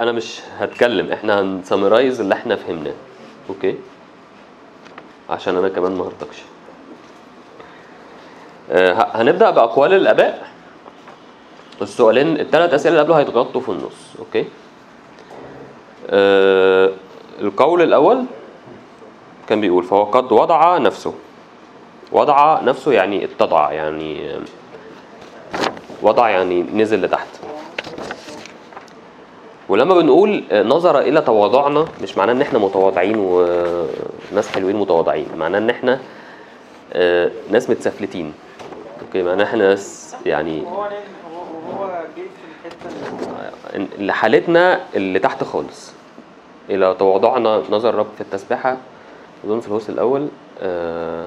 أنا مش هتكلم. إحنا هن summarize اللي إحنا فهمناه. Okay؟ عشان أنا كمان ما هرتكش آه، هنبدأ بأقوال الآباء. السؤالين الثلاث أسئلة اللي قبله هيتغطوا في النص. Okay؟ آه، القول الأول كان بيقول فهو قد وضع نفسه. وضع نفسه يعني اتضع يعني وضع يعني نزل لتحت. ولما بنقول نظر إلى تواضعنا مش معناه إن إحنا متواضعين وناس حلوين متواضعين معناه إن إحنا آه، ناس متسفلتين. أوكي؟ معناه إحنا ناس يعني الحته اللي- تحت خالص. إلى تواضعنا نظر رب في التسبيحة. أظن في الهوس الأول آه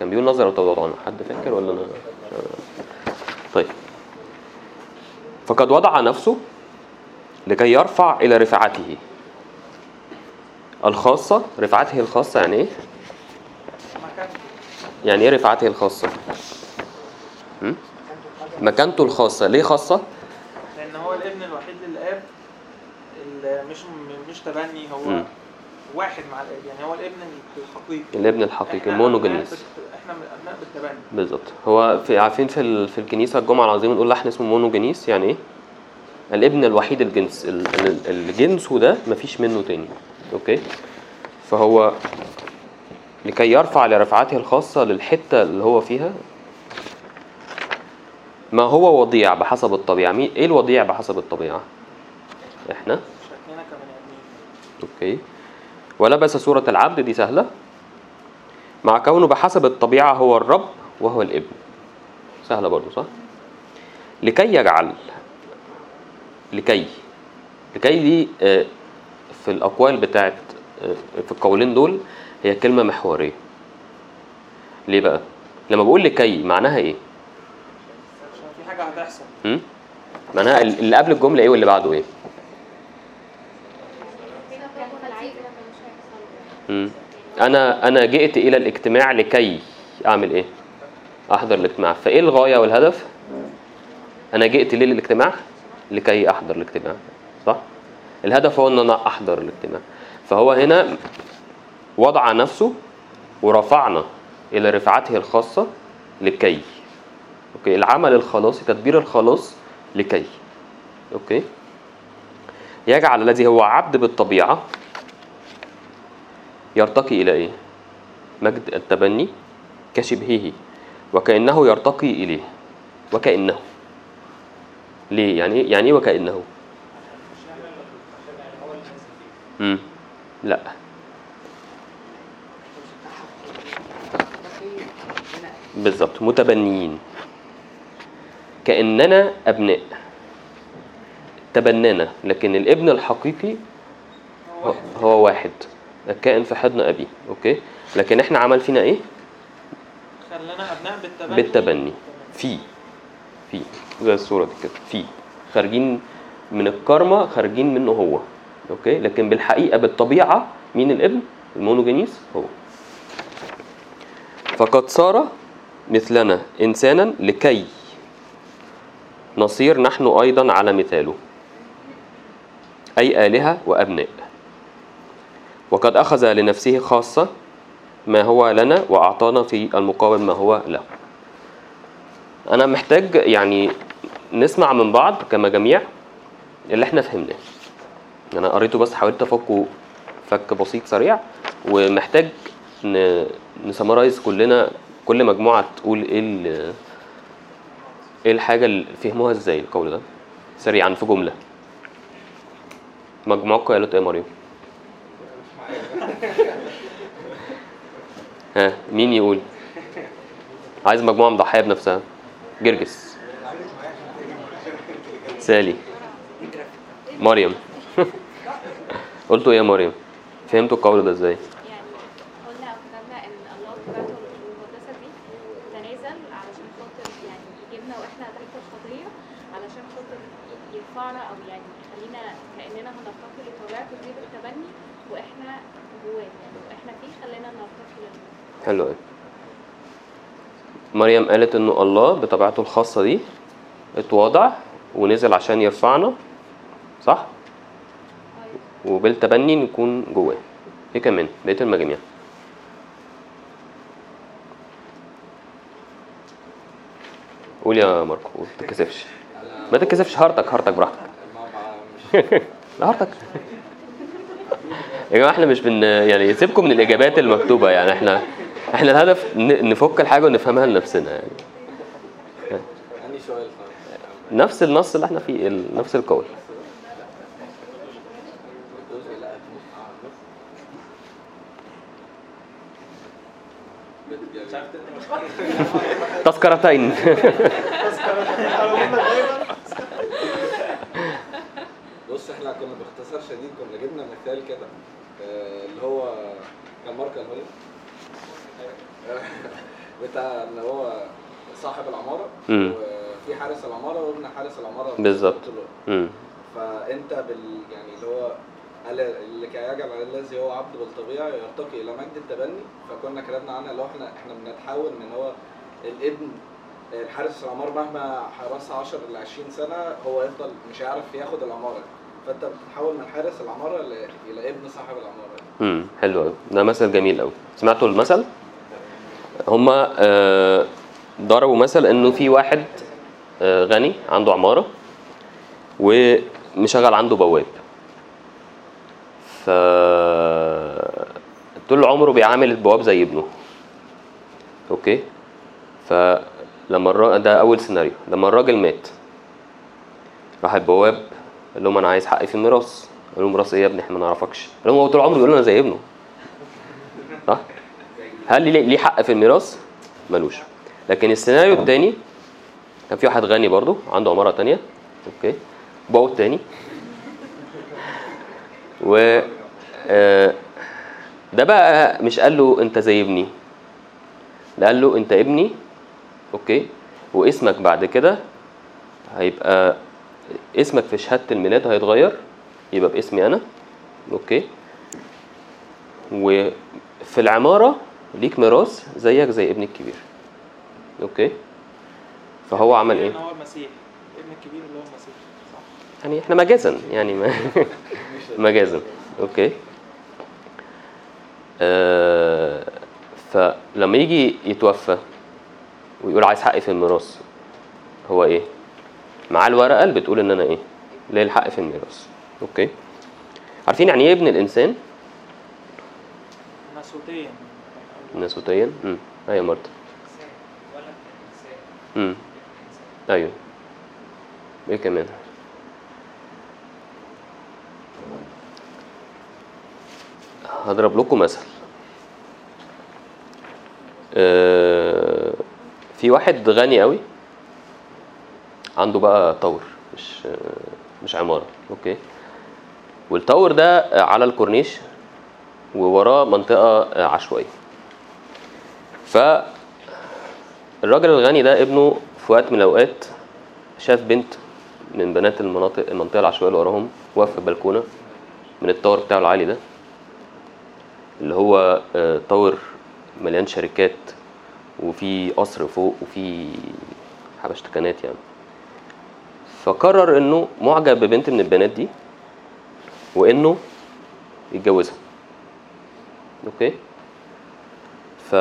كان بيقول نظر تواضعنا حد فاكر ولا آه طيب. فقد وضع نفسه لكي يرفع إلى رفعته الخاصة رفعته الخاصة يعني إيه؟ يعني إيه رفعته الخاصة؟ م? مكانته الخاصة ليه خاصة؟ لأن هو الابن الوحيد للآب اللي مش مش تبني هو مم. واحد مع الآب يعني هو الابن الحقيقي الابن الحقيقي المونوجينيس إحنا من أبناء بالتبني بالظبط هو في عارفين في في الكنيسة الجمعة العظيمة نقول لحن اسمه مونوجينيس يعني إيه الابن الوحيد الجنس ال- ال- الجنس ده مفيش منه تاني. Okay؟ فهو لكي يرفع لرفعته الخاصة للحتة اللي هو فيها ما هو وضيع بحسب الطبيعة؟ مين؟ إيه الوضيع بحسب الطبيعة؟ إحنا؟ أوكي. ولبس صورة العبد دي سهلة. مع كونه بحسب الطبيعة هو الرب وهو الابن. سهلة برضو صح؟ لكي يجعل لكي لكي دي آه، في الأقوال بتاعت آه، في القولين دول هي كلمة محورية. ليه بقى؟ لما بقول لكي معناها إيه؟ عشان في حاجة هتحصل? معناها ال- اللي قبل الجملة إيه واللي بعده إيه؟ مم. أنا أنا جئت إلى الاجتماع لكي أعمل إيه؟ أحضر الاجتماع. فإيه الغاية والهدف؟ أنا جئت ليه للإجتماع لكي أحضر الاجتماع صح؟ الهدف هو إن أنا أحضر الاجتماع. فهو هنا وضع نفسه ورفعنا إلى رفعته الخاصة لكي okay؟ العمل الخلاصي تدبير الخلاص لكي okay؟ يجعل الذي هو عبد بالطبيعة يرتقي إلى إيه؟ مجد التبني كشبهه وكأنه يرتقي إليه وكأنه. ليه؟ يعني إيه؟ يعني إيه وكأنه؟ مم. لا بالظبط متبنيين كأننا أبناء تبنانا لكن الابن الحقيقي هو هو- واحد الكائن في حضن أبيه أوكي لكن إحنا عمل فينا إيه؟ خلانا أبناء بالتبني بالتبني في في زي الصورة دي كده. في خارجين من الكرمة خارجين منه هو. Okay؟ لكن بالحقيقة بالطبيعة مين الابن؟ المونوجينيس هو. فقد صار مثلنا إنسانا لكي نصير نحن أيضا على مثاله. أي آلهة وأبناء. وقد أخذ لنفسه خاصة ما هو لنا وأعطانا في المقابل ما هو له. أنا محتاج يعني نسمع من بعض كمجاميع اللي إحنا فهمناه أنا قريته بس حاولت أفكه فك بسيط سريع ومحتاج. نسمرايز كلنا كل مجموعة تقول إيه. إيه الحاجة اللي فهموها إزاي القول ده سريعا في جملة مجموعكم قالت إيه يا مريم؟ ها مين يقول عايز مجموعة مضحية بنفسها جرجس سالي مريم. قلتوا إيه يا مريم؟ فهمتوا القول ده إزاي؟ حلو قوي مريم قالت إنه الله بطبيعته الخاصة دي اتواضع ونزل عشان يرفعنا صح؟ وبالتبني نكون جواه. إيه كمان؟ بقية المجاميع. قول يا ماركو قول ما تتكسفش. ما تتكسفش هارتك هارتك براحتك. لا هارتك. يا جماعة إحنا مش بن يعني سيبكم من الإجابات المكتوبة يعني إحنا إحنا الهدف نفك الحاجة ونفهمها لنفسنا يعني. نفس النص اللي إحنا فيه ال- نفس القول. اللي. تذكرتين. بص إحنا كنا باختصار شديد كنا جبنا مثال كده آه، اللي هو كان مارك الهولي بتاع إن هو صاحب العمارة مم. وفي حارس العماره وابن حارس العماره بالظبط. فأنت بال يعني اللي هو قال- اللي كان يجعل الذي هو عبد بالطبيعه يرتقي إلى مجد التبني فكنا كلامنا عنها اللي هو إحنا إحنا بنتحول من هو الابن الحارس العمار مهما حرسها 10 ل 20 سنة هو يفضل مش هيعرف ياخد العمارة. فأنت بتتحول من حارس العمارة إلى ابن صاحب العمارة. امم حلو قوي ده مثل جميل قوي سمعتوا المثل؟ هما آه، ضربوا مثل إنه في واحد غني عنده عمارة ومشغل عنده بواب. ف طول عمره بيعامل البواب زي ابنه. أوكي؟ فلما الراجل ده أول سيناريو لما الراجل مات راح البواب قال لهم أنا عايز حقي في الميراث. قال لهم ميراث إيه يا ابني؟ إحنا ما نعرفكش. قال لهم هو طول عمره بيقول أنا زي ابنه. صح؟ هل ليه حق في الميراث؟ ملوش. لكن السيناريو الثاني كان في واحد غني برضو عنده عمارة تانية. Okay. بواب تاني. و آه، ده بقى مش قال له أنت زي ابني. ده قال له أنت ابني. Okay. واسمك بعد كده هيبقى اسمك في شهادة الميلاد هيتغير. يبقى باسمي أنا. Okay. وفي العمارة ليك ميراث زيك زي ابني الكبير. Okay. فهو عمل إيه؟ إن هو المسيح الابن الكبير اللي هو المسيح صح؟ يعني إحنا مجازا يعني ما مجازا. Okay. آه فلما يجي يتوفى ويقول عايز حقي في الميراث هو إيه؟ معاه الورقة اللي بتقول إن أنا إيه؟ ليا الحق في الميراث. Okay. عارفين يعني إيه ابن الإنسان؟ ناسوتيا ناسوتيا امم أيوه مرتا امم أيوه. إيه كمان؟ هضرب لكم مثل. آه، في واحد غني قوي. عنده بقى طور مش مش عمارة. أوكي. والطور ده على الكورنيش ووراه منطقة عشوائية. فالراجل الغني ده ابنه في وقت من الأوقات شاف بنت من بنات المناطق المنطقة العشوائية اللي وراهم واقفة في البلكونة من الطور بتاعه العالي ده اللي هو آه، طور مليان شركات وفي قصر فوق وفي حبشتكنات يعني. فقرر إنه معجب ببنت من البنات دي وإنه يتجوزها. Okay؟ ف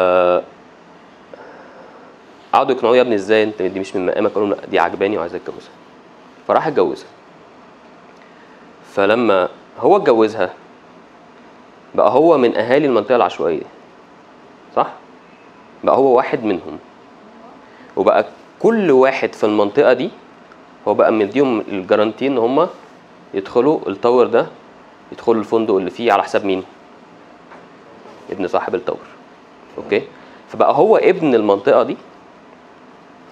قعدوا يقنعوه يا ابني إزاي أنت دي مش من مقامك؟ قالوا دي عجباني وعايز أتجوزها. فراح اتجوزها. فلما هو اتجوزها بقى هو من أهالي المنطقة العشوائية صح؟ بقى هو واحد منهم. وبقى كل واحد في المنطقة دي هو بقى مديهم ال guarantee إن هم يدخلوا ال tower ده يدخلوا الفندق اللي فيه على حساب مين؟ ابن صاحب ال tower. Okay؟ فبقى هو ابن المنطقة دي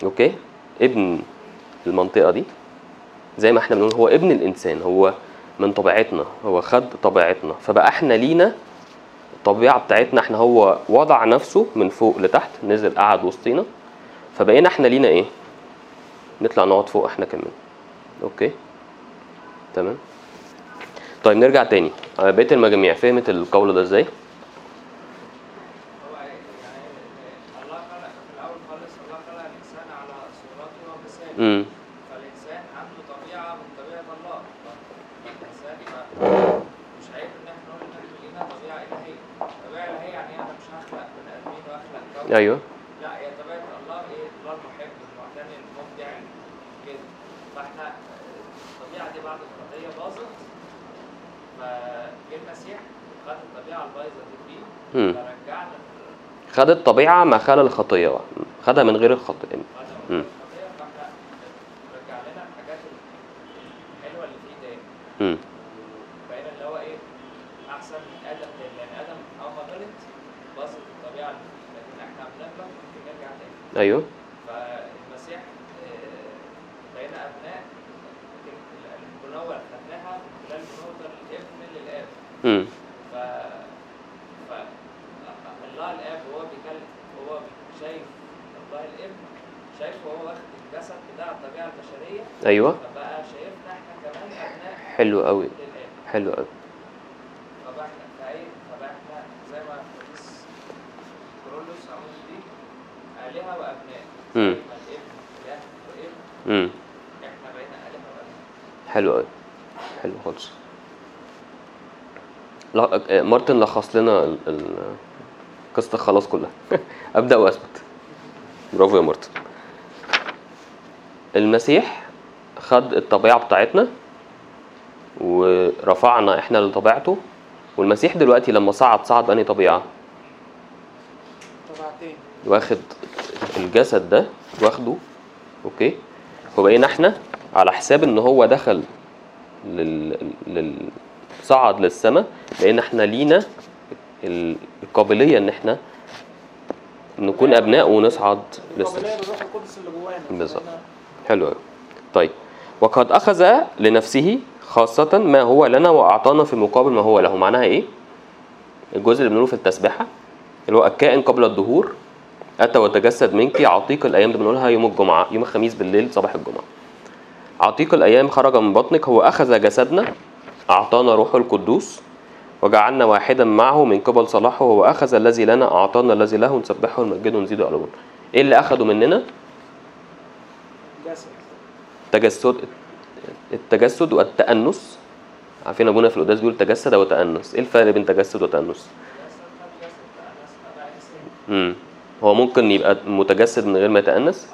okay؟ ابن المنطقة دي. زي ما إحنا بنقول هو ابن الإنسان هو من طبيعتنا هو خد طبيعتنا. فبقى إحنا لينا الطبيعة بتاعتنا إحنا هو وضع نفسه من فوق لتحت نزل قعد وسطينا. فبقينا إحنا لينا إيه؟ نطلع نقعد فوق إحنا كمان. أوكي؟ تمام؟ طيب نرجع تاني. على بقية المجاميع فهمت القول ده إزاي؟ امم فالإنسان عنده طبيعة من طبيعة الله. فالإنسان مش عيب إن إحنا نقول إن إحنا لينا طبيعة إلهية. طبيعة إلهية يعني أنا مش هخلق بني آدمين وأخلق كوكب أيوه. لا هي طبيعة الله إيه؟ الله المحب المعتني المبدع يعني كده. فإحنا الطبيعة دي بعد الخطيه باظت. فجه المسيح خد الطبيعة البايظة دي فيه. فرجعنا. خد الطبيعة ما خلى الخطية خدها من غير الخطية. تاني مم. بقينا اللي هو إيه أحسن من آدم لأن آدم أول ما غلط باظت الطبيعة اللي لكن إحنا بنغلط ممكن نرجع تاني. أيوه. فالمسيح آه، بقينا أبناء اللي خدناها من خلال بنوة الابن للآب. مم. ف الله الآب وهو بيكلم هو شايف الله الإبن. شايف وهو واخد الجسد بتاع الطبيعة البشرية أيوه. فبقى شايفنا إحنا كمان أبناء حلو قوي حلو قوي فبقى إحنا فايه فبقى إحنا زي ما القديس كرولوس عمل دي آلهة وأبناء. زي مم. ما الإبن إله وإبن امم إحنا بقينا آلهة وأبناء. حلو قوي حلو خالص. لا مارتن لخص لنا قصة الخلاص كلها. أبدأ وأثبت. برافو يا مارتن. المسيح خد الطبيعة بتاعتنا ورفعنا إحنا لطبيعته والمسيح دلوقتي لما صعد صعد بأنهي طبيعة؟ طبعتين واخد الجسد ده واخده أوكي؟ وبقينا إحنا على حساب إن هو دخل لل, لل... صعد للسماء لأن إحنا لينا ال- القابلية إن إحنا نكون أبناء ونصعد للسماء. القابلية للروح القدس اللي جوانا. بالظبط. حلو أوي. طيب وقد أخذ لنفسه خاصة ما هو لنا وأعطانا في مقابل ما هو له معناها إيه؟ الجزء اللي بنقوله في التسبيحة اللي هو الكائن قبل الظهور أتى وتجسد منك عتيق الأيام دي بنقولها يوم الجمعة يوم الخميس بالليل صباح الجمعة عتيق الأيام خرج من بطنك هو أخذ جسدنا أعطانا روحه القدوس وجعلنا واحدا معه من قبل صلاحه هو أخذ الذي لنا أعطانا الذي له نسبحه ونمجده ونزيده علوا إيه اللي أخده مننا؟ جسد التجسد التجسد والتأنس. عارفين أبونا في القداس بيقول تجسد وتأنس. إيه الفرق بين تجسد وتأنس؟ امم هو ممكن يبقى متجسد من غير ما يتأنس؟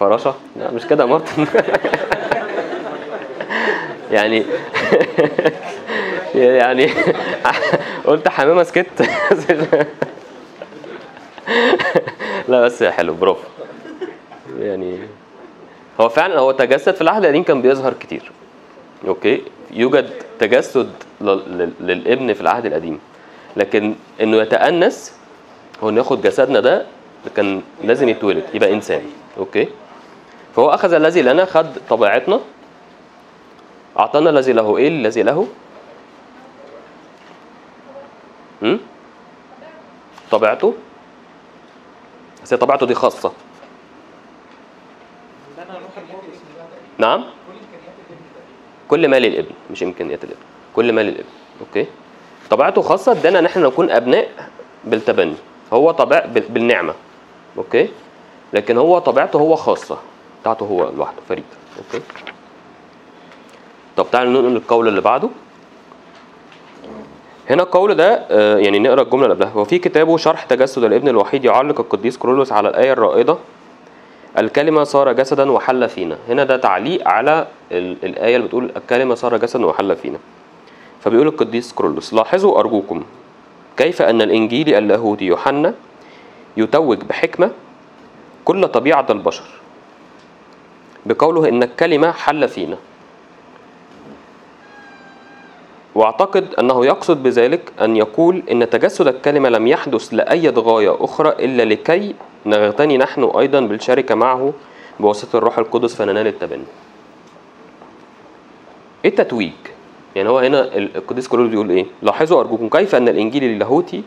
فراشة؟ لا مش كده يا مارتن. يعني يعني قلت حمامة سكت. لا بس حلو برافو. يعني هو فعلا هو تجسد في العهد القديم كان بيظهر كتير. أوكي؟ يوجد تجسد لل- لل- للابن في العهد القديم. لكن إنه يتأنس هو انه ياخد جسدنا ده كان لازم يتولد يبقى إنسان. okay؟ فهو أخذ الذي لنا خد طبيعتنا أعطانا الذي له إيه؟ الذي له؟ طبيعته. بس طبيعته دي خاصة عندنا روح القدس نعم. كل ما للابن مش إمكانيات الابن. كل ما للابن okay. طبيعته خاصة ادانا إن إحنا نكون أبناء بالتبني. هو بال- بالنعمة. okay. لكن هو طبيعته هو خاصة. بتاعته هو لوحده فريد. okay. طب تعالوا ننقل القول اللي بعده. هنا القول ده آه، يعني نقرأ الجملة اللي قبلها. وفي كتابه شرح تجسد الابن الوحيد يعلق القديس كيرلس على الآية الرائعة. الكلمة صار جسدا وحل فينا. هنا ده تعليق على ال- الآية اللي بتقول الكلمة صار جسدا وحل فينا. فبيقول القديس كرولوس لاحظوا أرجوكم كيف أن الإنجيل اللاهوتي يوحنا يتوج بحكمة كل طبيعة البشر بقوله إن الكلمة حل فينا. واعتقد أنه يقصد بذلك أن يقول إن تجسد الكلمة لم يحدث لأي غايه أخرى إلا لكي نغتني نحن أيضا بالشركة معه بواسطة الروح القدس فننال التبني. إيه التتويج؟ يعني هو هنا ال- القديس كورولوس بيقول إيه؟ لاحظوا أرجوكم كيف أن الإنجيل اللاهوتي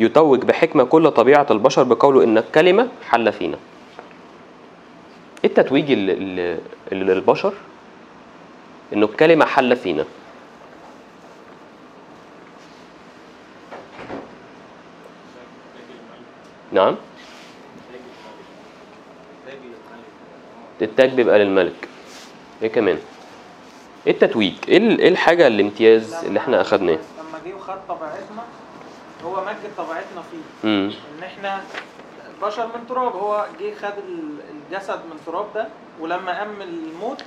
يتوج بحكمة كل طبيعة البشر بقوله إن الكلمة حل فينا. إيه التتويج اللي للبشر؟ إنه الكلمة حل فينا. نعم. التاج بيبقى للملك. إيه كمان؟ إيه التتويج؟ إيه إيه الحاجة الامتياز اللي إحنا أخدناه؟ لما جه وخد طبيعتنا هو مجد طبيعتنا فيه. امم إن إحنا بشر من تراب. هو جه خد ال- الجسد من تراب ده ولما قام الموت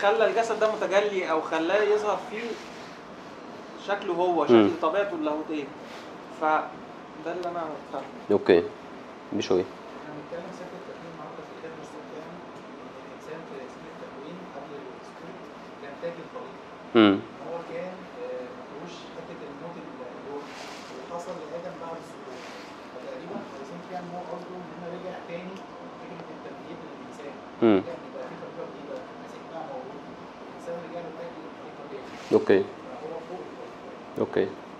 خلى الجسد ده متجلي أو خلاه يظهر فيه شكله هو شكل مم. طبيعته اللاهوتية. فده اللي أنا فاهمه. أوكي. بشوي إحنا بنتكلم التكوين النهارده في يعني الإنسان في التكوين قبل السقوط كان تاج الطريق امم هو كان آه، ما فيهوش حتة الموت اللي هو اللي حصل لآدم بعد السقوط فتقريبا عايزين إن هو قصده إن هو رجع تاني فكره التمهيد للإنسان. رجع ان يبقى في طريقة جديدة المسيح بقى موجود الإنسان رجع له تاني okay. فهو فوق الطريق okay.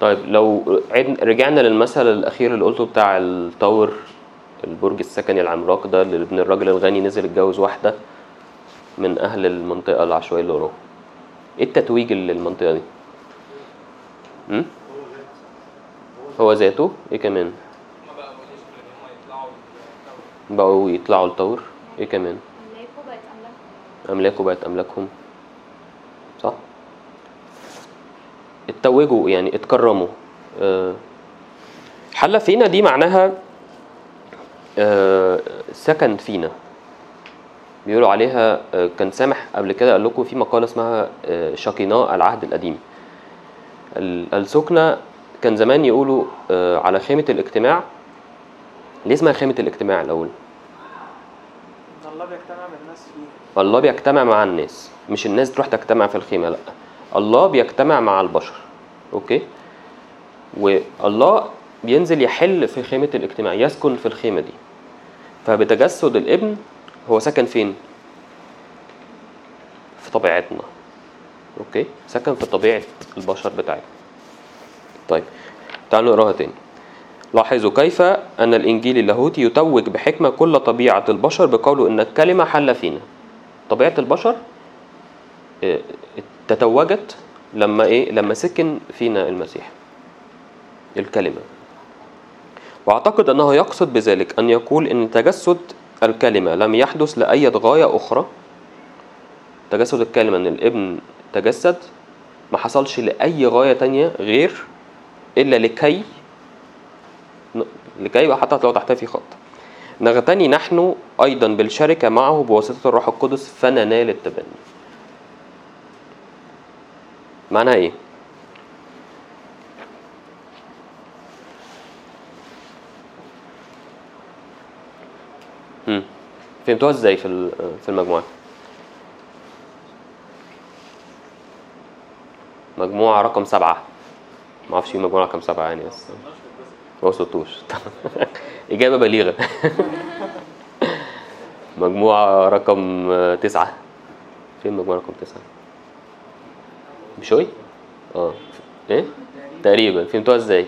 طيب لو رجعنا للمثل الأخير اللي قلته بتاع ال tower البرج السكني العملاق ده اللي ابن الراجل الغني نزل اتجوز واحدة من أهل المنطقة العشوائية اللي وراه. إيه التتويج اللي المنطقة دي؟ امم هو ذاته؟ إيه كمان. بقوا يطلعوا ال tower إيه كمان؟ أملاكه بقت أملاكهم صح اتوجوا يعني اتكرموا. آه، حل فينا دي معناها آه، سكن فينا. بيقولوا عليها آه، كان سامح قبل كده قال لكم في مقالة اسمها شقيناء العهد القديم. ال- السكنة كان زمان يقولوا على خيمة الاجتماع. ليه اسمها خيمة الاجتماع الأول؟ الله بيجتمع بالناس فيه الله بيجتمع مع الناس مش الناس تروح تجتمع في الخيمة لأ. الله بيجتمع مع البشر okay؟ والله بينزل يحل في خيمة الاجتماع يسكن في الخيمة دي. فبتجسد الابن هو سكن فين؟ في طبيعتنا okay؟ سكن في طبيعة البشر بتاعتنا طيب تعالوا نقراها تاني. لاحظوا كيف أن الإنجيل اللاهوتي يتوج بحكمة كل طبيعة البشر بقوله إن الكلمة حل فينا. طبيعة البشر آه، تتوجت لما إيه؟ لما سكن فينا المسيح. الكلمة. وأعتقد أنه يقصد بذلك أن يقول إن تجسد الكلمة لم يحدث لأي غاية أخرى. تجسد الكلمة إن الابن تجسد ما حصلش لأي غاية تانية غير إلا لكي لكي حتى لو تحتها في خط. نغتني نحن أيضا بالشركة معه بواسطة الروح القدس فننال التبني. معناها إيه؟ مم. فهمتوها إزاي في في المجموعة؟ مجموعة رقم سبعة ما أعرفش إيه مجموعة رقم سبعة يعني بس ما وصلتوش إجابة بليغة مجموعة رقم تسعة فين مجموعة رقم تسعة؟ بشوي؟ آه. إيه؟ تقريبا. فهمتوها إزاي؟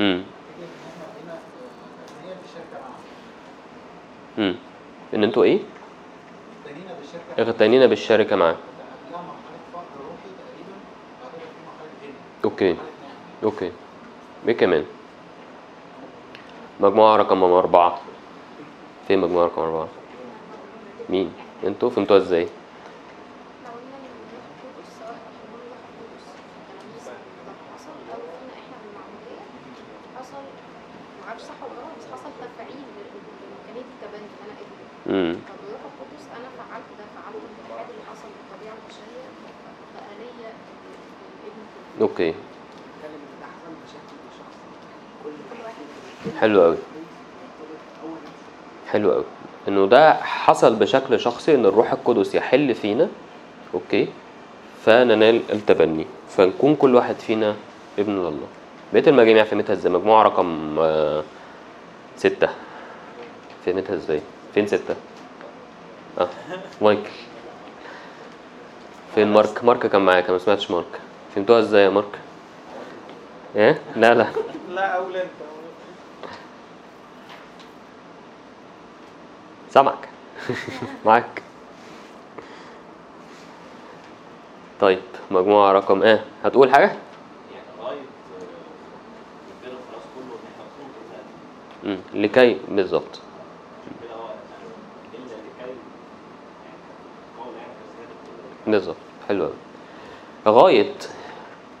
امم بالشركة امم إن أنتوا إيه؟ بالشركة اغتنينا بالشركة معاه okay. okay. إيه كمان؟ مجموعة رقم أربعة. فين مجموعة رقم أربعة؟ مين؟ أنتوا فهمتوها إزاي؟ امم okay كلمه ده حصل بشكل شخصي كل كل واحد حلو قوي اول حلو قوي. إنه ده حصل بشكل شخصي إن الروح القدس يحل فينا okay؟ فننال التبني. فنكون كل واحد فينا ابن الله بقية المجاميع فهمتها إزاي؟ مجموعة رقم آه، ستة. فهمتها إزاي؟ فين ستة؟ آه مايكل. فين مارك؟ مارك كان معاك أنا ما سمعتش مارك. فهمتوها إزاي يا مارك؟ إيه؟ لا لا. لا أقول أنت. سامعك معاك طيب مجموعة رقم إيه هتقول حاجة؟ يعني. لكي بالظبط بالظبط حلو. غاية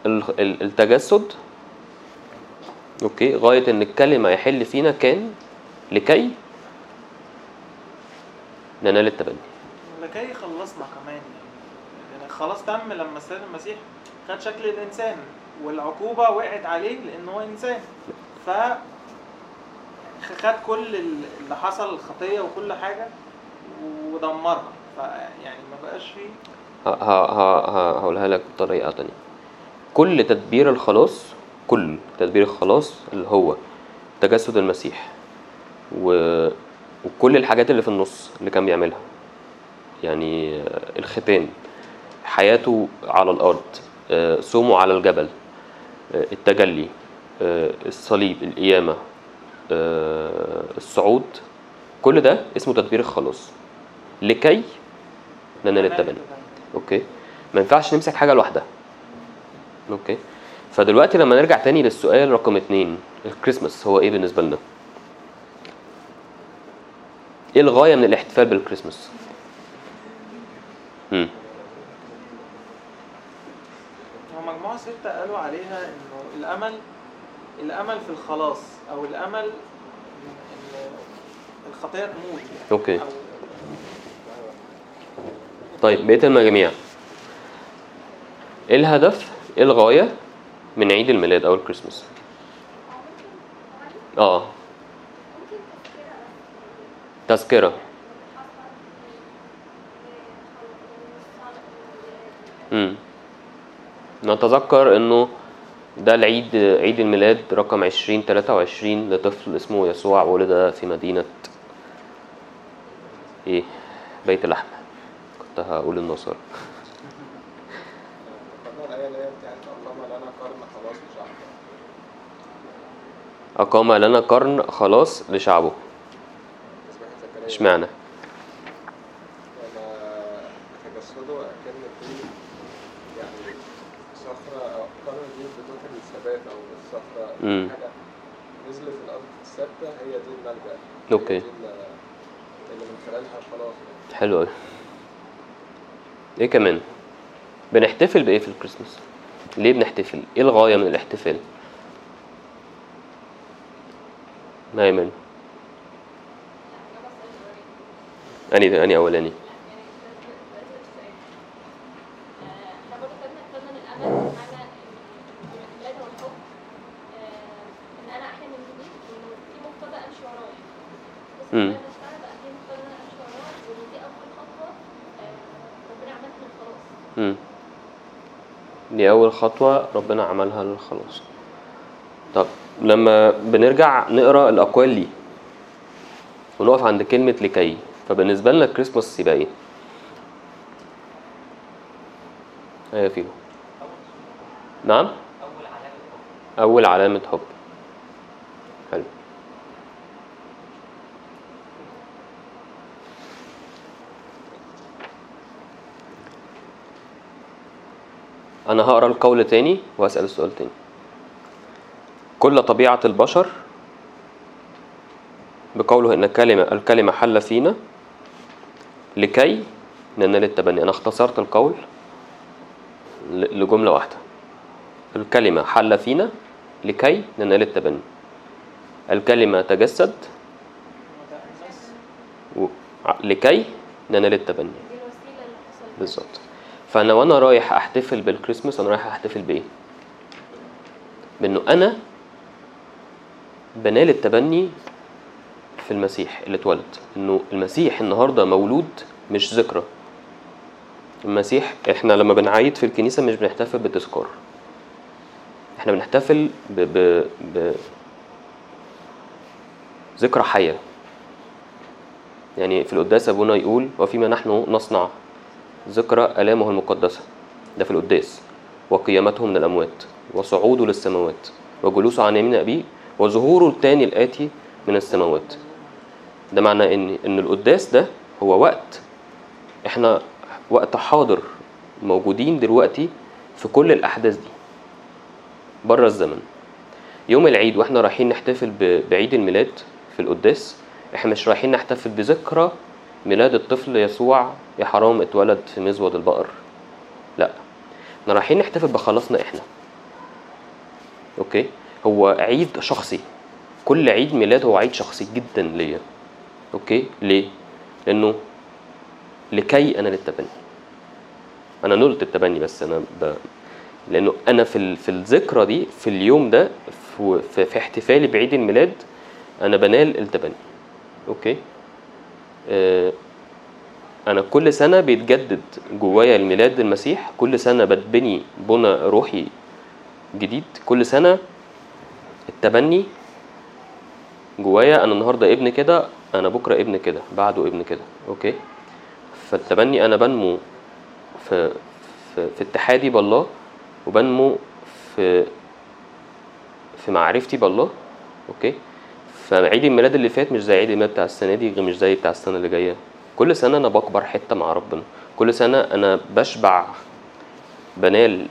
ال- ال- التجسد أوكي غاية إن الكلمة يحل فينا كان لكي ننال التبني لكي يخلصنا كمان يعني. يعني خلاص تم لما السيد المسيح خد شكل الإنسان والعقوبة وقعت عليه لأن هو إنسان. ف خد كل ال- اللي حصل الخطية وكل حاجة ودمرها. فيعني ما بقاش فيه. هقولها لك بطريقة تانية. كل تدبير الخلاص كل تدبير الخلاص اللي هو تجسد المسيح و... وكل الحاجات اللي في النص اللي كان بيعملها. يعني آه، الختان حياته على الأرض آه، صومه على الجبل آه، التجلي الصليب القيامة الصعود كل ده اسمه تدبير الخلاص. لكي ننال التبني. okay؟ ما ينفعش نمسك حاجة لوحدها. okay؟ فدلوقتي لما نرجع تاني للسؤال رقم اتنين الكريسماس هو إيه بالنسبة لنا؟ إيه الغاية من الاحتفال بالكريسماس؟ امم هو مجموعة ستة قالوا عليها إنه الأمل الأمل في الخلاص إن إن الخطية تموت يعني. أوكي. أو طيب بقية المجاميع. إيه الهدف؟ إيه الغاية من عيد الميلاد أو الكريسماس؟ آه. تذكرة. امم نتذكر إنه ده العيد عيد الميلاد رقم 2023 لطفل اسمه يسوع ولد في مدينة إيه؟ بيت لحم كنت هقول بتاعت أقام لنا قرن خلاص لشعبه. اشمعنى كان في يعني صخرة أو قرن دي الثبات أو الصخرة مم. حاجة نزلت الثابتة هي دي دي اللي من خلالها خلاص. حلو أوي. إيه كمان؟ بنحتفل بإيه في الكريسماس؟ ليه بنحتفل؟ إيه الغاية من الاحتفال؟ ما أني أني أولاني. دي اول خطوه ربنا عملها للخلاص مم. دي أول خطوة ربنا عملها للخلاص. طب لما بنرجع نقرأ الأقوال دي ونقف عند كلمة لكي. فبالنسبة لنا الكريسماس يبقى إيه؟ أيوة فيهم. نعم؟ أول علامة حب. حلو. أنا هقرأ القول تاني وهسأل السؤال تاني. كل طبيعة البشر بقوله إن الكلمة الكلمة حل فينا لكي ننال التبني. أنا اختصرت القول لجملة واحدة. الكلمة حل فينا لكي ننال التبني. الكلمة تجسد و... لكي ننال التبني. بالظبط. فأنا وأنا رايح أحتفل بالكريسماس أنا رايح أحتفل بإيه؟ بإنه أنا بنال التبني في المسيح اللي اتولد. إنه المسيح النهارده مولود مش ذكرى. المسيح إحنا لما بنعيد في الكنيسة مش بنحتفل بتذكار إحنا بنحتفل ب... ب... ب... ذكرى حية. يعني في القداس أبونا يقول وفيما نحن نصنع ذكرى آلامه المقدسة. ده في القداس. وقيامته من الأموات وصعوده للسماوات وجلوسه عن يمين أبيه وظهوره التاني الآتي من السماوات. ده معنى إن إن القداس ده هو وقت. إحنا وقت حاضر موجودين دلوقتي في كل الأحداث دي. بره الزمن. يوم العيد وإحنا رايحين نحتفل بعيد الميلاد في القداس إحنا مش رايحين نحتفل بذكرى ميلاد الطفل يسوع يا حرام اتولد في مزود البقر. إحنا رايحين نحتفل بخلاصنا إحنا. okay؟ هو عيد شخصي. كل عيد ميلاد هو عيد شخصي جدا ليا. okay ليه لأنه لكي أنا للتبني أنا نلت التبني بس أنا ب... لأنه أنا في ال... في الذكرى دي في اليوم ده في... في... احتفالي بعيد الميلاد أنا بنال التبني. okay آه، أنا كل سنة بيتجدد جوايا الميلاد المسيح. كل سنة بتبني تبني روحي جديد. كل سنة التبني جوايا. أنا النهارده ابن كده أنا بكرة ابن كده بعده ابن كده okay؟ فالتبني أنا بنمو في في, في اتحادي بالله وبنمو في في معرفتي بالله okay؟ فعيد الميلاد اللي فات مش زي عيد الميلاد بتاع السنة دي مش زي بتاع السنة اللي جاية. كل سنة أنا بكبر حتة مع ربنا. كل سنة أنا بشبع بنال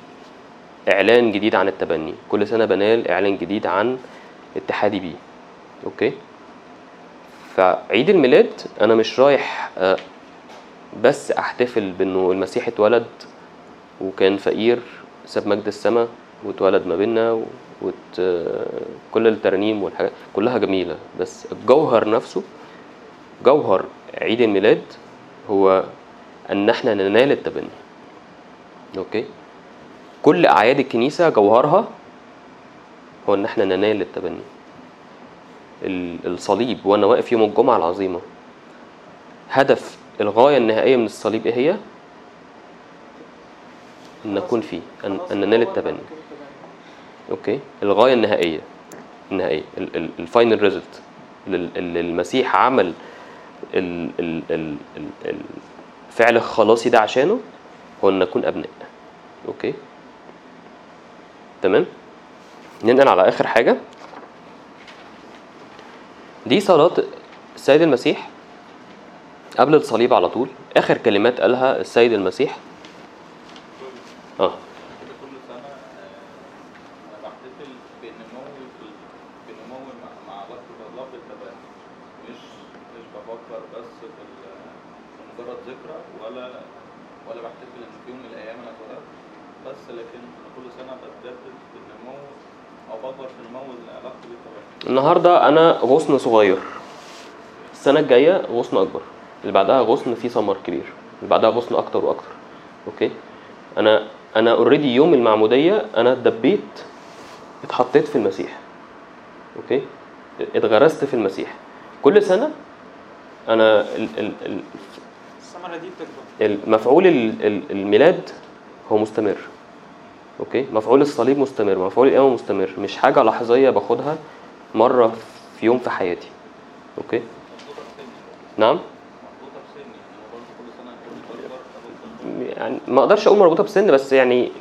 إعلان جديد عن التبني. كل سنة بنال إعلان جديد عن اتحادي بيه. okay؟ فعيد الميلاد أنا مش رايح آه، بس أحتفل بأنه المسيح اتولد وكان فقير ساب مجد السماء واتولد ما بينا و... وت... آه، كل الترانيم والحاجات كلها جميلة. بس الجوهر نفسه جوهر عيد الميلاد هو أن إحنا ننال التبني. okay؟ كل أعياد الكنيسة جوهرها هو إن إحنا ننال التبني. ال- الصليب وأنا واقف يوم الجمعة العظيمة. هدف الغاية النهائية من الصليب إيه هي؟ أن اكون فيه ان, أن ننال التبني. okay؟ الغاية النهائية. النهائية. ال final result. اللي المسيح عمل ال- ال- ال- ال- الفعل الخلاصي ده عشانه هو أن نكون أبناء. okay؟ تمام؟ ننقل على آخر حاجة. دي صلاة السيد المسيح قبل الصليب على طول. آخر كلمات قالها السيد المسيح آه كده كل سنة آه، أنا بحتفل بنمو في ال- بنمو مع مع علاقتي بالله في التبني مش مش بفكر بس في ال- في مجرد ذكرى ولا ولا بحتفل إن في يوم من الأيام أنا اتولدت بس لكن أنا كل سنة بتجدد بالنمو أو بكبر في نمو علاقتي بالتبني النهارده أنا غصن صغير. السنة الجاية غصن أكبر. اللي بعدها غصن فيه ثمر كبير. اللي بعدها غصن أكتر وأكتر. okay؟ أنا أنا already يوم المعمودية أنا اتدبيت اتحطيت في المسيح. okay؟ اتغرست في المسيح. كل سنة أنا ال- ال- ال- الثمرة دي بتكبر. المفعول ال- ال- الميلاد هو مستمر. okay؟ مفعول الصليب مستمر. مفعول القيامة مستمر. مش حاجة لحظية باخدها مرة في يوم في حياتي. بسني نعم؟ يعني ما أقدرش أقول مربوطة بسن بس يعني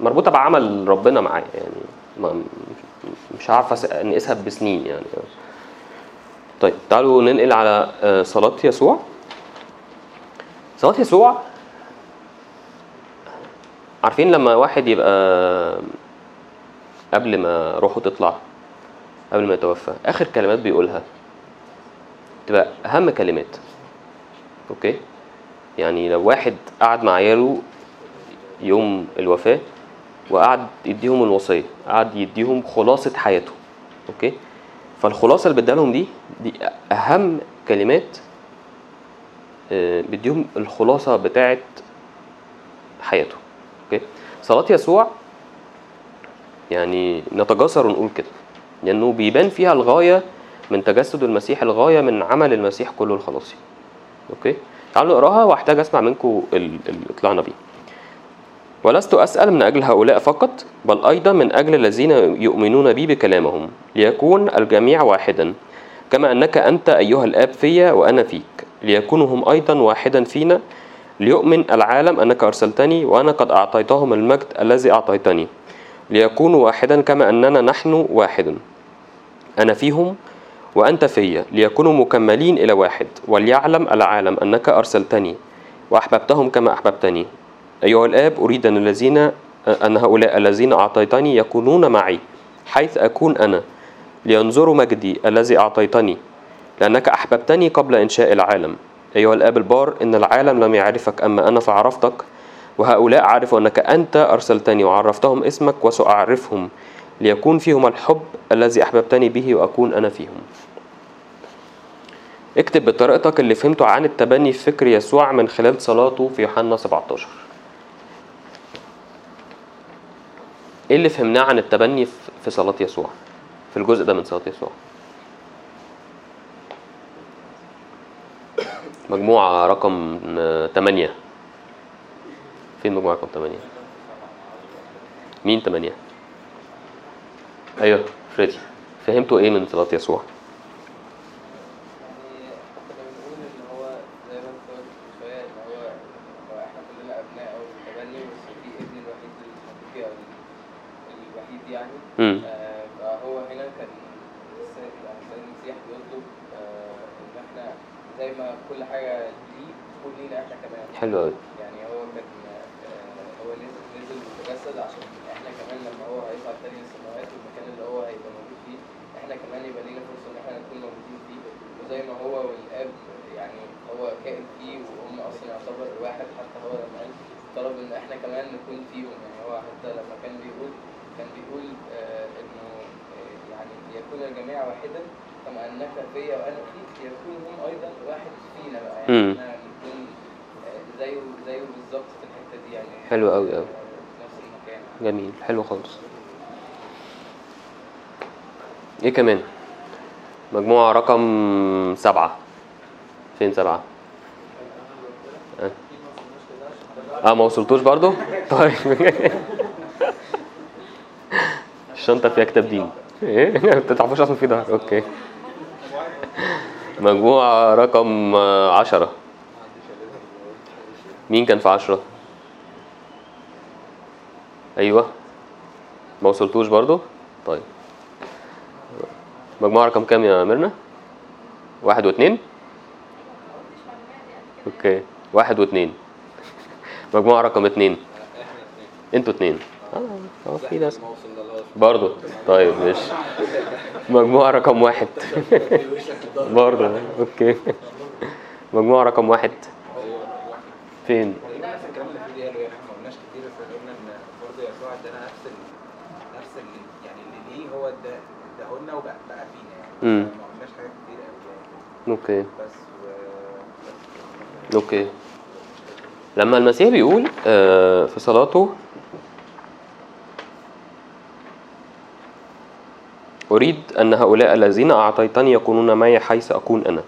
مربوطة بعمل ربنا معايا. يعني ما مش عارف أس- نقيسها بسنين يعني. طيب تعالوا ننقل على آه، صلاة يسوع. صلاة يسوع عارفين لما واحد يبقى قبل ما روحه تطلع؟ قبل ما يتوفى. آخر كلمات بيقولها. تبقى أهم كلمات. okay؟ يعني لو واحد قعد مع عياله يوم الوفاة وقعد يديهم الوصية قعد يديهم خلاصة حياته. okay؟ فالخلاصة اللي بديها لهم دي دي أهم كلمات آه، بيديهم الخلاصة بتاعت حياته. okay؟ صلاة يسوع يعني نتجاسر ونقول كده. لأنه بيبان فيها الغاية من تجسد المسيح الغاية من عمل المسيح كله الخلاصي. okay؟ تعالوا نقراها واحتاج أسمع منكم ال- اللي طلعنا بيه. ولست أسأل من أجل هؤلاء فقط بل أيضا من أجل الذين يؤمنون بي بكلامهم ليكون الجميع واحدا كما أنك أنت أيها الآب فيا وأنا فيك. ليكونوا هم أيضا واحدا فينا ليؤمن العالم أنك أرسلتني وأنا قد أعطيتهم المجد الذي أعطيتني. ليكونوا واحدا كما أننا نحن واحد أنا فيهم وأنت فيا ليكونوا مكملين إلى واحد. وليعلم العالم أنك أرسلتني وأحببتهم كما أحببتني. أيها الآب أريد أن الذين أن هؤلاء الذين أعطيتني يكونون معي حيث أكون أنا. لينظروا مجدي الذي أعطيتني لأنك أحببتني قبل إنشاء العالم. أيها الآب البار إن العالم لم يعرفك أما أنا فعرفتك وهؤلاء عرفوا أنك أنت أرسلتني وعرفتهم اسمك وسأعرفهم ليكون فيهم الحب الذي أحببتني به وأكون أنا فيهم. اكتب بطريقتك اللي فهمته عن التبني في فكر يسوع من خلال صلاته في يوحنا 17 إيه اللي فهمناه عن التبني في صلاة يسوع؟ في الجزء ده من صلاة يسوع. مجموعة رقم 8 فين مجموعة رقم 8 مين 8 أيوه فريدي. فهمتوا إيه من صلاة يسوع؟ يعني كنا بنقول ان هو زي ما انت قلت من شوية ان هو هو إحنا كلنا ابناء أو تبني بس في ابن الوحيد الحقيقي أو الوحيد يعني امم آه، فهو هنا كان السيد يعني السيد المسيح بيطلب آه، ان إحنا زي ما كل حاجة ليه تكون لينا إحنا كمان حلو قوي يعني هو كان آه، هو نزل نزل وتجسد عشان إحنا كمان لما هو هيصعد تاني للسماوات والمكان اللي هو هيبقى موجود فيه إحنا كمان يبقى لينا فرصه ان إحنا نكون موجودين فيه وزي ما هو والاب يعني هو كائن فيه وهم أصلا واحد حتى هو لما قال طلب إن إحنا كمان نكون فيهم. يعني هو حتى لما كان بيقول كان بيقول آه إنه آه يعني يكون الجميع واحدا كما انك فيا وأنا فيك يكون هم أيضا واحد فينا بقى. يعني. إحنا نكون آه، زيه زيه بالظبط في الحتة دي يعني. حلو. آه، في نفس المكان. جميل. حلو خالص. إيه كمان؟ مجموعة رقم سبعة. فين سبعة آه, آه ما وصلتوش برضو؟ طيب. الشنطة فيها كتاب دين إيه؟ ما تعرفوش أصلا في ظهر أوكي. مجموعة رقم آه، عشرة. مين كان في عشرة؟ أيوه. ما وصلتوش برضو؟ طيب. مجموعة رقم كام يا ميرنا؟ واحد واثنين okay. واحد واثنين مجموعة رقم اثنين أنتوا اثنين آه في ناس. برضو. طيب ماشي. مجموعة رقم واحد. برضو. okay. مجموعة رقم واحد. فين؟ قلنا برضه يعني وبقى بقى فينا يعني. ما قلناش حاجات كتير قوي يعني okay. بس okay. لما المسيح بيقول آه، في صلاته أريد أن هؤلاء الذين أعطيتني يكونون معي حيث أكون أنا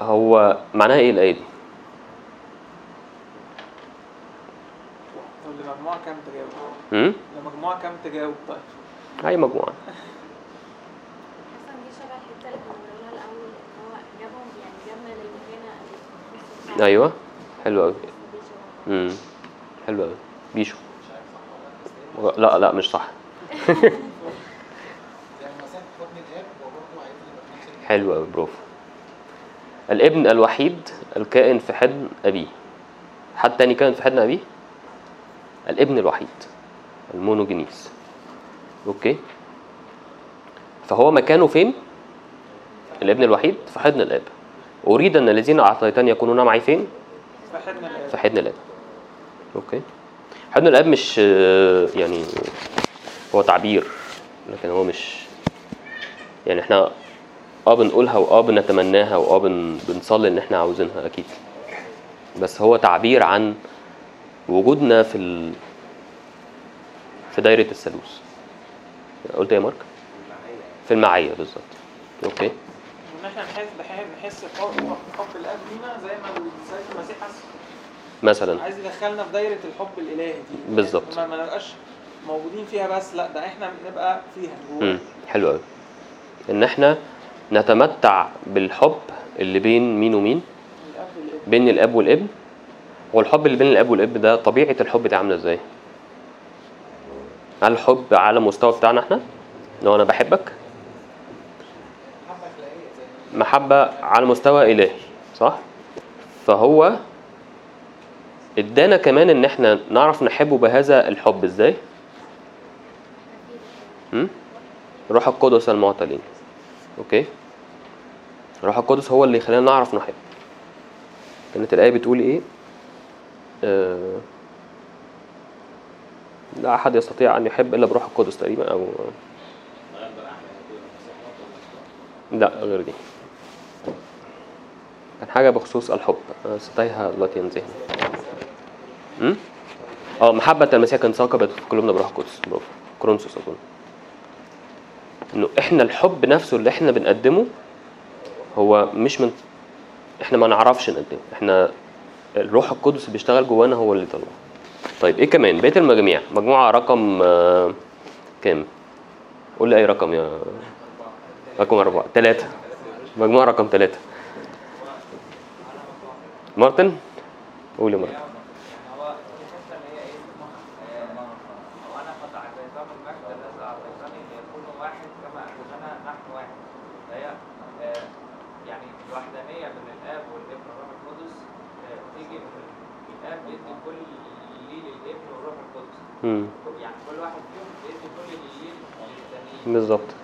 هو معناها إيه الآية دي؟ لمجموعة كام تجاوب؟ لمجموعة كام تجاوب طيب؟ أي مجموعة أصلا دي شبه الحته اللي كنا بنقولها الأول ان هو جابهم يعني جابنا للمكانه اللي أيوه. حلو شبه امم حلو أوي. بيشو لا لا مش صح. الاب حلو أوي برافو. الابن الوحيد الكائن في حضن أبيه. حد تاني كائن في حضن أبيه؟ الابن الوحيد ال μονογενής okay. فهو مكانه فين؟ الابن الوحيد في حضن الآب. أريد أن الذين أعطيتني يكونون معي فين؟ في حضن الآب في حضن الآب. okay. حضن الآب مش آه، يعني هو تعبير لكن هو مش يعني إحنا آه بنقولها واه بنتمناها واه بن... بنصلي إن إحنا عاوزينها أكيد. بس هو تعبير عن وجودنا في ال... في دايرة الثالوث قلت إيه يا مارك؟ في المعية بالظبط. أوكي. إن إحنا نحس نحس بحب حب الأب لينا زي ما السيد المسيح حس مثلا. عايز يدخلنا في دايرة الحب الإلهي دي. بالظبط. ما نبقاش موجودين فيها بس لا ده إحنا نبقى فيها. امم حلو قوي إن إحنا نتمتع بالحب اللي بين مين ومين؟ بين الأب والإبن. والحب اللي بين الأب والإبن ده طبيعة الحب دي عاملة إزاي؟ هل الحب على المستوى بتاعنا إحنا؟ لو أنا بحبك؟ محبة على مستوى إلهي صح؟ فهو إدانا كمان إن إحنا نعرف نحبه بهذا الحب إزاي؟ روح القدس المعطى لينا أوكي؟ روح القدس هو اللي يخلينا نعرف نحب كانت الآية بتقول إيه؟ آه، لا أحد يستطيع أن يحب إلا بروح القدس تقريبا أو لا غير دي. كان حاجة بخصوص الحب. عن ذهني. أمم؟ آه محبة المسيح كانت ثاقبت في قلوبنا بروح القدس كرونسوس أظن. إنه إحنا الحب نفسه اللي إحنا بنقدمه هو مش من إحنا ما نعرفش نقدمه. إحنا الروح القدس اللي بيشتغل جوانا هو اللي طلع طيب إيه كمان؟ بقية المجاميع. مجموعة رقم آه، كام؟ قول لي أي رقم يا رقم أربعة. ثلاثة مجموعة رقم ثلاثة مارتن قول يا مارتن يعني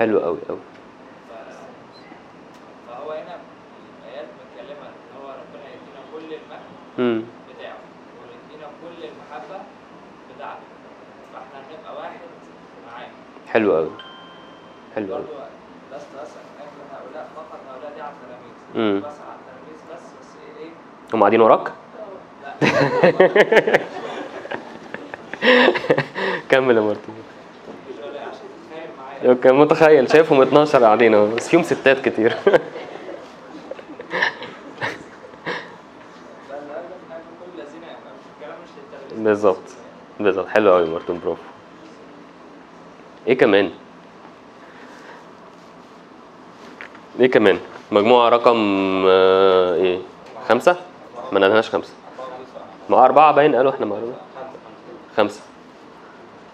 حلو قوي قوي. فهو هنا الآيات متكلمة إن هو ربنا يدينا كل المجد. بتاعه. ويدينا كل المحبة بتاعته. فإحنا هنبقى واحد معاه. حلو قوي. حلو قوي. لست أسأل أجل هؤلاء. فقط هؤلاء دي على التلاميذ. بس على التلاميذ بس بس إيه إيه؟ هم قاعدين وراك؟ لا. كمل يا مارتن مش ولا عشان تتخيل معايا كان متخيل. شايفهم 12 قاعدين أهو بس فيهم ستات كتير. بالظبط بالظبط. حلو قوي مارتن برافو إيه كمان؟ إيه كمان؟ مجموعة رقم آه، إيه؟ خمسة؟ ما قلناش خمسة. ما أربعة باين قالوا إحنا معلومة خمسة.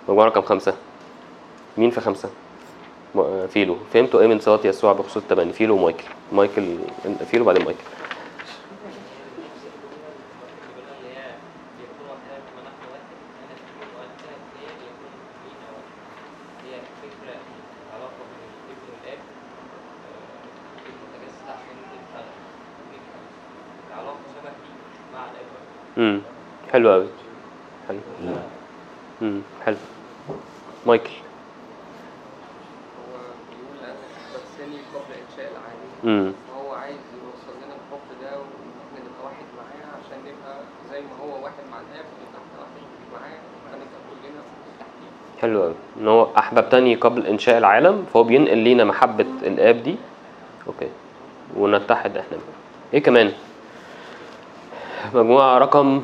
مجموعة رقم خمسة. مين في خمسة؟ فيلو. فهمتوا؟ إيه من صفات يسوع بخصوص التبني فيلو ومايكل. مايكل فيلو بعدين مايكل اللي هي يكون وحدها كما نحن واحد أنا تكون وأنت هي يكون فينا واحد هي فكرة العلاقة بين الابن والآب آه، المتجسد عشان تبقى تبقى العلاقة شبه دي مع الآب امم حلو قوي حلو امم حلو مايكل هو بيقول أنا احببتني قبل انشاء العالم امم فهو عايز يوصل لنا الحب ده وان إحنا نبقى واحد معاه عشان نبقى زي ما هو واحد مع الاب نبقى إحنا واحد معاه فنبقى كلنا تحتيه حلو قوي إن هو احببتني قبل إنشاء العالم فهو بينقل لينا محبة الآب دي أوكي ونتحد إحنا بيه. إيه كمان مجموعة رقم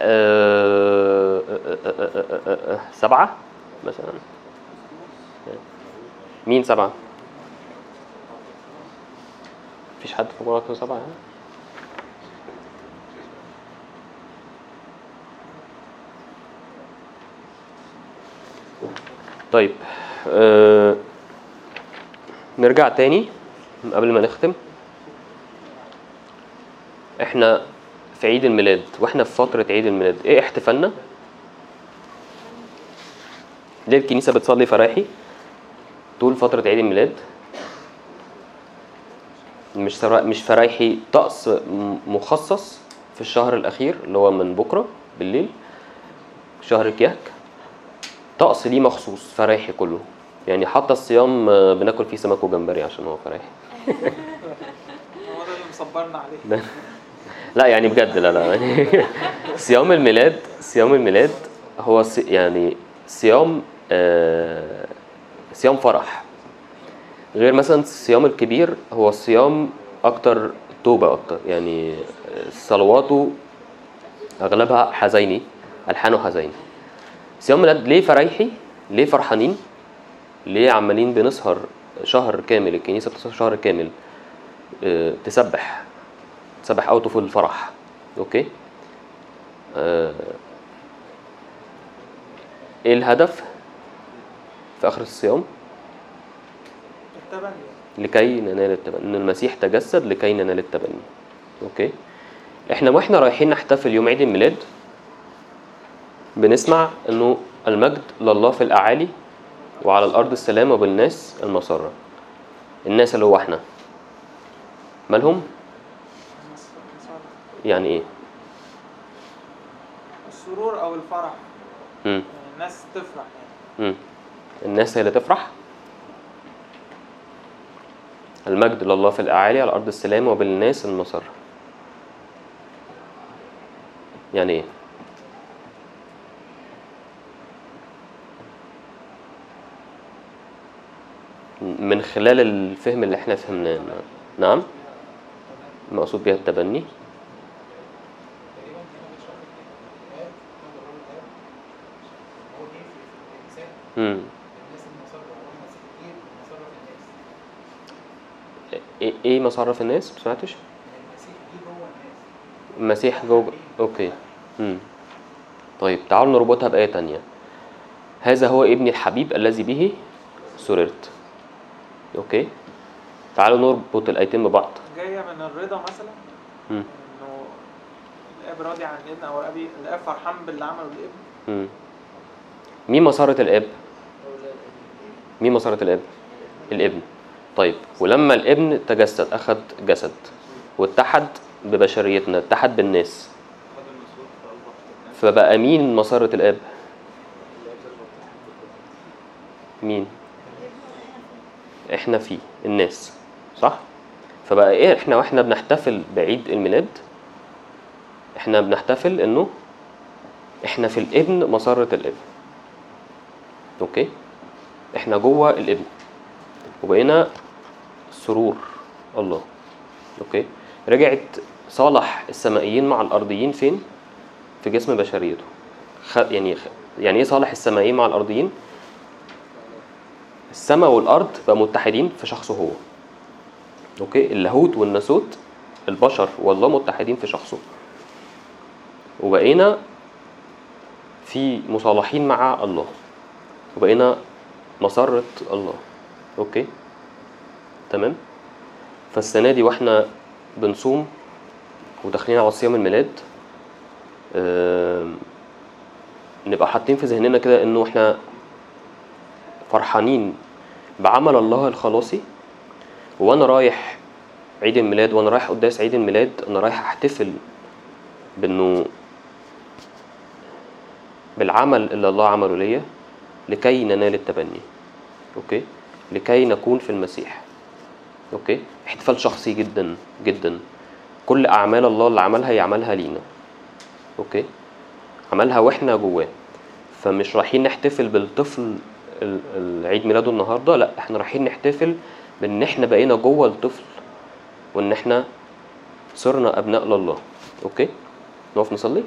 آه، آه، آه، سبعة مثلا مين سبعة؟ مفيش حد في مجموعة رقم سبعة يعني؟ طيب آه نرجع تاني قبل ما نختم إحنا في عيد الميلاد وإحنا في فترة عيد الميلاد إيه احتفالنا؟ ليه الكنيسة بتصلي فرايحي طول فترة عيد الميلاد؟ مش. مش فرايحي طقس مخصص في الشهر الأخير اللي هو من بكرة بالليل شهر كياك طقس ليه مخصوص فرايحي كله. يعني حتى الصيام آه، بناكل فيه سمك وجمبري عشان هو فرايحي هو ده اللي مصبرنا عليه. لا يعني بجد لا لا. يعني صيام الميلاد صيام الميلاد هو يعني صيام آه، صيام فرح. غير مثلا الصيام الكبير هو صيام أكتر توبة أكتر. يعني صلواته أغلبها حزايني ألحانه حزايني. صيام الميلاد ليه فرايحي ليه فرحانين؟ ليه عمالين بنسهر شهر كامل الكنيسة بتسهر شهر كامل آه، تسبح تسبح out of الفرح. okay؟ آه، إيه الهدف في آخر الصيام؟ التبني. لكي ننال التبني. إن المسيح تجسد لكي ننال التبني. okay؟ إحنا وإحنا رايحين نحتفل يوم عيد الميلاد بنسمع إنه المجد لله في الأعالي وعلى الأرض السلام وبالناس المسرة. الناس اللي هو إحنا. مالهم؟ يعني إيه؟ السرور أو الفرح. مم. الناس تفرح يعني. مم. الناس هي اللي تفرح؟ المجد لله في الأعالي على أرض السلام وبالناس المسر يعني إيه؟ من خلال الفهم اللي إحنا فهمناه. نعم؟ مقصود بها التبني. مم. الناس إيه إيه مصرف الناس؟ جوه الناس. المسيح جوه أوكي. مم. طيب تعالوا نربطها بآية تانية. هذا هو ابني الحبيب الذي به سررت. أوكي تعالوا نربط الآيتين ببعض جاية من الرضا مثلا. إنه الأب راضي عن الابن أو الأب الأب فرحان باللي عمله الابن. مين مسارة الأب؟ مين مسارة الأب؟ الابن طيب ولما الابن تجسد أخذ جسد واتحد ببشريتنا اتحد بالناس فبقى مين مسرة الآب؟ مين؟ إحنا فيه الناس صح؟ فبقى إيه إحنا وإحنا بنحتفل بعيد الميلاد؟ إحنا بنحتفل انه إحنا في الابن مسرة الابن. okay؟ إحنا جوه الابن. وبقينا سرور الله. okay؟ رجعت صالح السمائيين مع الأرضيين فين؟ في جسم بشريته. خ... يعني. يعني إيه صالح السمائيين مع الأرضيين؟ السماء والأرض بقى متحدين في شخصه هو. أوكي؟ اللاهوت والناسوت البشر والله متحدين في شخصه. وبقينا في مصالحين مع الله. وبقينا مسرة الله. أوكي؟ تمام؟ فالسنة دي وإحنا بنصوم وداخلين على صيام الميلاد نبقى حاطين في ذهننا كده إنه إحنا فرحانين بعمل الله الخلاصي. وأنا رايح عيد الميلاد وأنا رايح قداس عيد الميلاد أنا رايح أحتفل بأنه بالعمل اللي الله عمله ليا لكي ننال التبني. okay؟ لكي نكون في المسيح. okay؟ احتفال شخصي جدا جدا. كل أعمال الله اللي عملها يعملها لينا. okay؟ عملها وإحنا جواه. فمش رايحين نحتفل بالطفل ال- العيد ميلاده النهارده. لا إحنا رايحين نحتفل بان إحنا بقينا جوه الطفل وان إحنا صرنا أبناء لله. أوكي؟ نقف نصلي؟